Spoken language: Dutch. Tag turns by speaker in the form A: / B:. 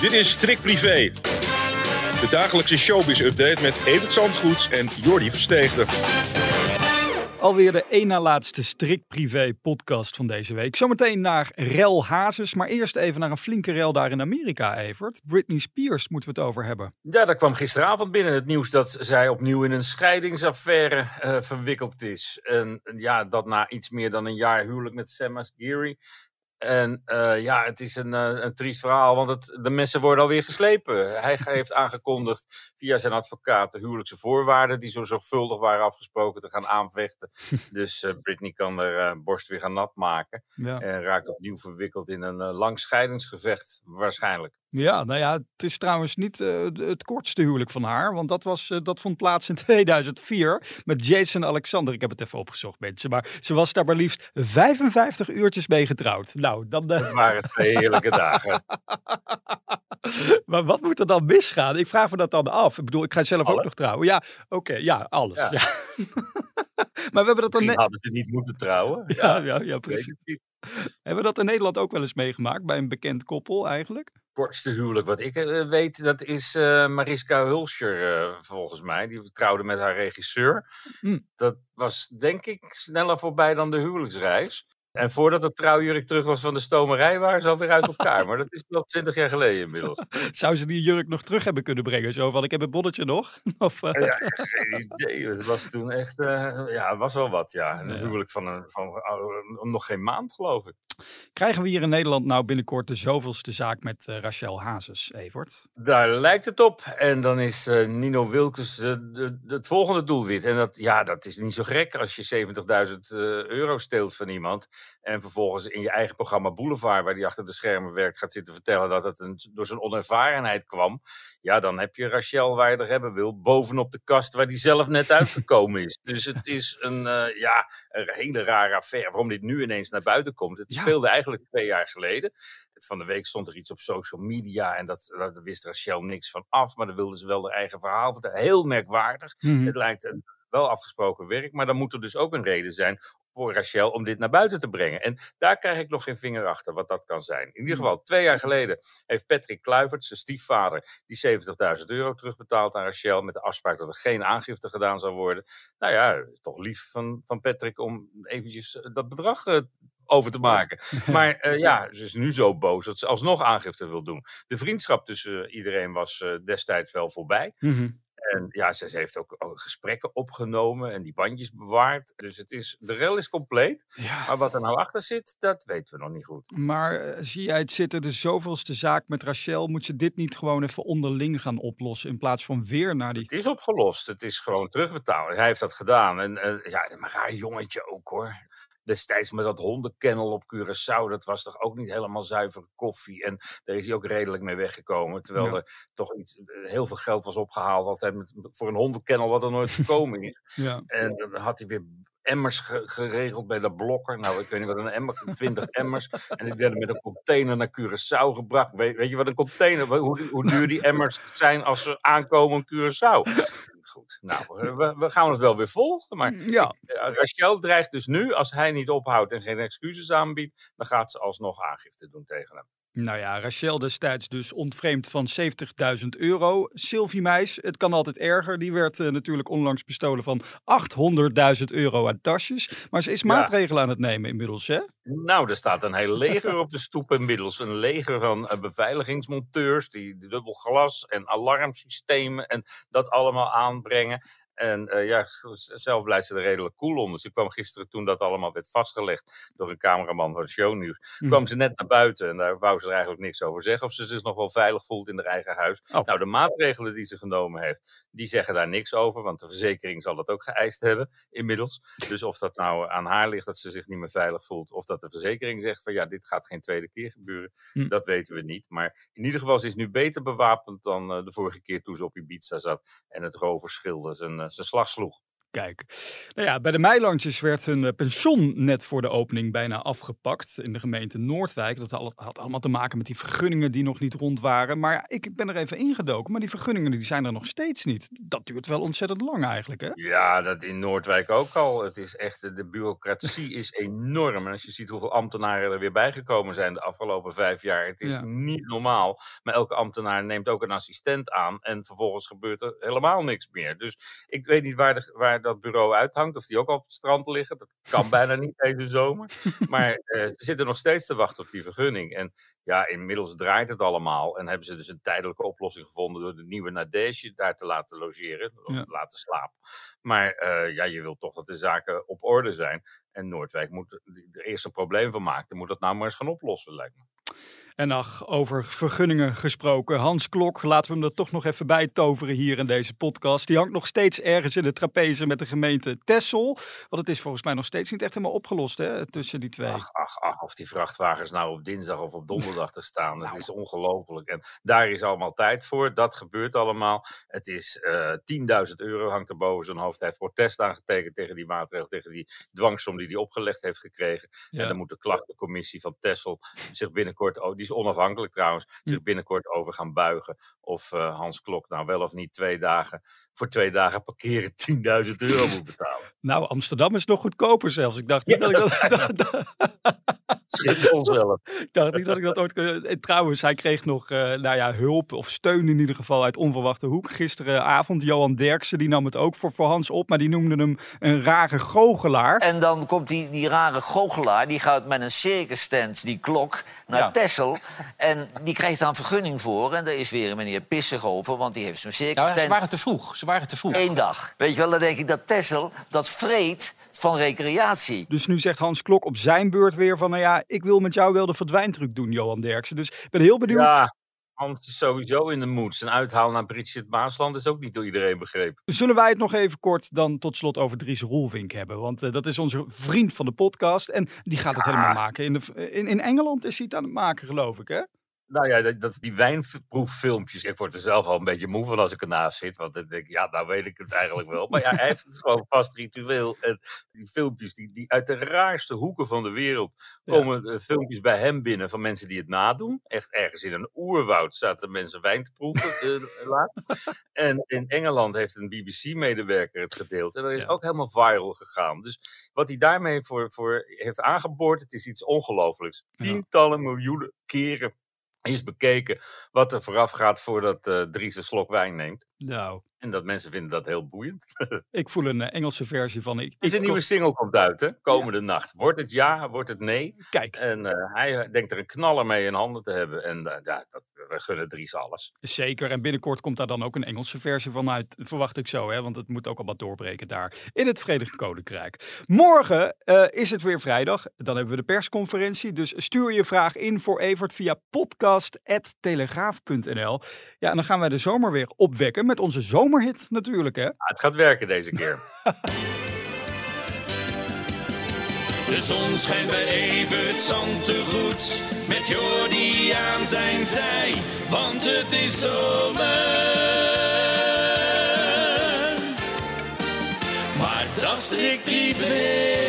A: Dit is Strik Privé. De dagelijkse showbiz-update met Evert Zandgoeds en Jordi Versteegde.
B: Alweer de één na laatste strikt privé podcast van deze week. Zometeen naar Rel Hazes, maar eerst even naar een flinke rel daar in Amerika, Evert. Britney Spears moeten we het over hebben.
C: Ja, daar kwam gisteravond binnen het nieuws dat zij opnieuw in een scheidingsaffaire uh, verwikkeld is. En ja, dat na iets meer dan een jaar huwelijk met Sam Asghari en uh, ja, het is een, uh, een triest verhaal, want het, de messen worden alweer geslepen. Hij heeft aangekondigd via zijn advocaat de huwelijkse voorwaarden, die zo zorgvuldig waren afgesproken, te gaan aanvechten. dus uh, Britney kan er borst weer gaan nat maken. Ja. En raakt opnieuw verwikkeld in een lang scheidingsgevecht, waarschijnlijk.
B: Ja, nou ja, het is trouwens niet het kortste huwelijk van haar, want dat, was, dat vond plaats in 2004 met Jason Alexander. Ik heb het even opgezocht, mensen, maar ze was daar maar liefst 55 uurtjes mee getrouwd. Nou, dan...
C: Het waren twee heerlijke dagen.
B: maar wat moet er dan misgaan? Ik vraag me dat dan af. Ik bedoel, ik ga zelf ook nog trouwen. Ja, oké, ja, alles. Ja. Ja.
C: maar we hebben dat dan... Misschien hadden ze niet moeten trouwen.
B: Ja, ja, ja, precies. Hebben we dat in Nederland ook wel eens meegemaakt bij een bekend koppel eigenlijk?
C: kortste huwelijk wat ik uh, weet, dat is uh, Mariska Hulscher uh, volgens mij. Die trouwde met haar regisseur. Mm. Dat was denk ik sneller voorbij dan de huwelijksreis. En voordat het trouwjurk terug was van de stomerij, waren ze alweer uit elkaar. maar dat is nog twintig jaar geleden inmiddels.
B: Zou ze die jurk nog terug hebben kunnen brengen? Zo van, ik heb een bonnetje nog? of, uh...
C: Ja, geen idee. Het was toen echt, uh, ja, was wel wat, ja. Een huwelijk van, een, van uh, nog geen maand, geloof ik.
B: Krijgen we hier in Nederland nou binnenkort de zoveelste zaak met uh, Rachel Hazes, Evert?
C: Daar lijkt het op. En dan is uh, Nino Wilkes de, de, het volgende doelwit. En dat, ja, dat is niet zo gek als je 70.000 euro steelt van iemand. En vervolgens in je eigen programma Boulevard, waar die achter de schermen werkt, gaat zitten vertellen dat het een, door zijn onervarenheid kwam. Ja, dan heb je Rachel waar je er hebben wil, bovenop de kast waar die zelf net uitgekomen is. Dus het is een, ja, een hele rare affaire. Waarom dit nu ineens naar buiten komt. Het ja speelde eigenlijk twee jaar geleden. Van de week stond er iets op social media en dat, daar wist Rachel niks van af. Maar dan wilden ze wel haar eigen verhaal vertellen. Heel merkwaardig. Mm-hmm. Het lijkt een wel afgesproken werk, maar dan moet er dus ook een reden zijn voor Rachel om dit naar buiten te brengen. En daar krijg ik nog geen vinger achter wat dat kan zijn. In ieder geval, twee jaar geleden heeft Patrick Kluivert, zijn stiefvader, die 70.000 euro terugbetaald aan Rachel met de afspraak dat er geen aangifte gedaan zou worden. Nou ja, toch lief van, van Patrick om eventjes dat bedrag uh, over te maken. Maar uh, ja, ze is nu zo boos dat ze alsnog aangifte wil doen. De vriendschap tussen iedereen was uh, destijds wel voorbij. Mm-hmm. En ja, ze, heeft ook, gesprekken opgenomen en die bandjes bewaard. Dus het is, de rel is compleet. Ja. Maar wat er nou achter zit, dat weten we nog niet goed.
B: Maar uh, zie jij het zitten, de zoveelste zaak met Rachel? Moet je dit niet gewoon even onderling gaan oplossen in plaats van weer naar die...
C: Het is opgelost. Het is gewoon terugbetaald. Hij heeft dat gedaan. En uh, ja, maar raar jongetje ook hoor destijds met dat hondenkennel op Curaçao, dat was toch ook niet helemaal zuivere koffie. En daar is hij ook redelijk mee weggekomen. Terwijl ja. er toch iets, eh, heel veel geld was opgehaald altijd met, voor een hondenkennel wat er nooit gekomen is. ja. En dan had hij weer emmers geregeld bij de blokker. Nou, ik weet niet wat een emmer, 20 emmers. En die werden met een container naar Curaçao gebracht. Weet, weet je wat een container, hoe, hoe duur die emmers zijn als ze aankomen in Curaçao? Goed, nou, we, we, gaan het wel weer volgen. Maar ja. Rachel dreigt dus nu, als hij niet ophoudt en geen excuses aanbiedt, dan gaat ze alsnog aangifte doen tegen hem.
B: Nou ja, Rachel destijds dus ontvreemd van 70.000 euro. Sylvie Meis, het kan altijd erger. Die werd uh, natuurlijk onlangs bestolen van 800.000 euro aan tasjes. Maar ze is maatregelen aan het nemen inmiddels, hè?
C: Nou, er staat een hele leger op de stoep inmiddels. Een leger van uh, beveiligingsmonteurs die dubbel glas en alarmsystemen en dat allemaal aanbrengen. En uh, ja, zelf blijft ze er redelijk cool onder. Ze kwam gisteren, toen dat allemaal werd vastgelegd door een cameraman van Shownieuws, mm. kwam ze net naar buiten en daar wou ze er eigenlijk niks over zeggen. Of ze zich nog wel veilig voelt in haar eigen huis. Oh. Nou, de maatregelen die ze genomen heeft, die zeggen daar niks over, want de verzekering zal dat ook geëist hebben inmiddels. Dus of dat nou aan haar ligt dat ze zich niet meer veilig voelt, of dat de verzekering zegt van ja, dit gaat geen tweede keer gebeuren, mm. dat weten we niet. Maar in ieder geval, ze is nu beter bewapend dan uh, de vorige keer toen ze op Ibiza zat en het roverschilde zijn, zijn slag sloeg.
B: Kijk, nou ja, bij de Meilandjes werd een eh, pension net voor de opening bijna afgepakt in de gemeente Noordwijk. Dat had, had allemaal te maken met die vergunningen die nog niet rond waren. Maar ja, ik ben er even ingedoken, maar die vergunningen die zijn er nog steeds niet. Dat duurt wel ontzettend lang eigenlijk, hè?
C: Ja, dat in Noordwijk ook al. Het is echt, de bureaucratie is enorm. En als je ziet hoeveel ambtenaren er weer bijgekomen zijn de afgelopen vijf jaar, het is
B: Ja.
C: niet normaal. Maar elke ambtenaar neemt ook een assistent aan en vervolgens gebeurt er helemaal niks meer. Dus ik weet niet waar, de, waar dat bureau uithangt, of die ook op het strand liggen. Dat kan bijna niet deze zomer. Maar eh, ze zitten nog steeds te wachten op die vergunning. En ja, inmiddels draait het allemaal. En hebben ze dus een tijdelijke oplossing gevonden door de nieuwe Nadege daar te laten logeren, of
B: Ja.
C: te laten slapen. Maar eh, ja, je wilt toch dat de zaken op orde zijn. En Noordwijk moet er eerst een probleem van maken. Dan moet dat nou maar eens gaan oplossen, lijkt me.
B: En ach, over vergunningen gesproken. Hans Klok, laten we hem er toch nog even bij toveren hier in deze podcast. Die hangt nog steeds ergens in de trapeze met de gemeente Tessel. Want het is volgens mij nog steeds niet echt helemaal opgelost hè, tussen die twee.
C: Ach, ach, ach, of die vrachtwagens nou op dinsdag of op donderdag te staan.
B: Nou.
C: Het is ongelooflijk. En daar is allemaal tijd voor. Dat gebeurt allemaal. Het is eh 10.000 euro hangt er boven zijn hoofd. Hij heeft protest aangetekend tegen die maatregel, tegen die dwangsom die hij opgelegd heeft gekregen. En dan moet de klachtencommissie van Tessel zich binnenkort, die is onafhankelijk trouwens,
B: Hm.
C: zich binnenkort over gaan buigen. Of eh, Hans Klok nou wel of niet twee dagen, voor twee dagen parkeren 10.000 euro moet betalen.
B: Nou, Amsterdam is nog goedkoper zelfs. Ik dacht niet,
C: Ja,
B: dat, ik dat, Ik dacht niet dat ik dat ooit kon. En trouwens, hij kreeg nog eh, nou ja, hulp of steun in ieder geval uit onverwachte hoek. Gisteravond, Johan Derksen, die nam het ook voor, voor Hans op. Maar die noemde hem een rare goochelaar.
D: En dan komt die, die rare goochelaar, die gaat met een circus tent, die klok, naar
E: Ja.
D: Texel. En die krijgt daar een vergunning voor. En daar is weer een meneer pissig over, want die heeft zo'n circus
E: Ja, ze waren te vroeg. Ze waren te vroeg.
D: Eén dag. Weet je wel, dan denk ik dat Texel dat vreet van recreatie.
B: Dus nu zegt Hans Klok op zijn beurt weer van... nou ja, ik wil met jou wel de verdwijntruc doen, Johan Derksen. Dus ik ben heel benieuwd.
C: Ja, Hans is sowieso in de moed. Zijn uithaal naar Bridget Maasland is ook niet door iedereen begrepen.
B: Zullen wij het nog even kort dan tot slot over Dries Roelvink hebben? Want eh, dat is onze vriend van de podcast. En die gaat het helemaal maken. In, de, in, in Engeland is hij het aan het maken, geloof ik, hè?
C: Nou ja, dat, dat is die wijnproeffilmpjes. Ik word er zelf al een beetje moe van als ik ernaast zit. Want dan denk ik, ja, nou weet ik het eigenlijk wel. Maar ja, hij heeft het gewoon vast ritueel. En die filmpjes die, die uit de raarste hoeken van de wereld komen eh, filmpjes bij hem binnen van mensen die het nadoen. Echt ergens in een oerwoud zaten mensen wijn te proeven. laat. En in Engeland heeft een BBC-medewerker het gedeeld. En dat is
B: Ja.
C: ook helemaal viral gegaan. Dus wat hij daarmee voor, voor heeft aangeboord, het is iets ongelooflijks. Tientallen miljoenen keren is bekeken wat er vooraf gaat voordat eh Dries een slok wijn neemt.
B: Nou,
C: En dat mensen vinden dat heel boeiend.
B: ik voel een eh, Engelse versie van... Ik,
C: is een nieuwe single komt uit, hè? Komende nacht. Wordt het ja, wordt het nee?
B: Kijk,
C: En eh, hij denkt er een knaller mee in handen te hebben. En ja, dat, we gunnen Dries alles.
B: zeker. En binnenkort komt daar dan ook een Engelse versie van uit. Verwacht ik zo, hè? Want het moet ook allemaal doorbreken daar in het Verenigd Koninkrijk. Morgen eh, is het weer vrijdag. Dan hebben we de persconferentie. Dus stuur je vraag in voor Evert via podcast.telegraaf.nl. Ja, en dan gaan wij de zomer weer opwekken met onze zomerhit natuurlijk, hè?
C: Ah, het gaat werken deze keer.
F: De zon schijnt bij Evert Zantegoed met Jordi aan zijn zij, want het is zomer. Maar dat strikt privé.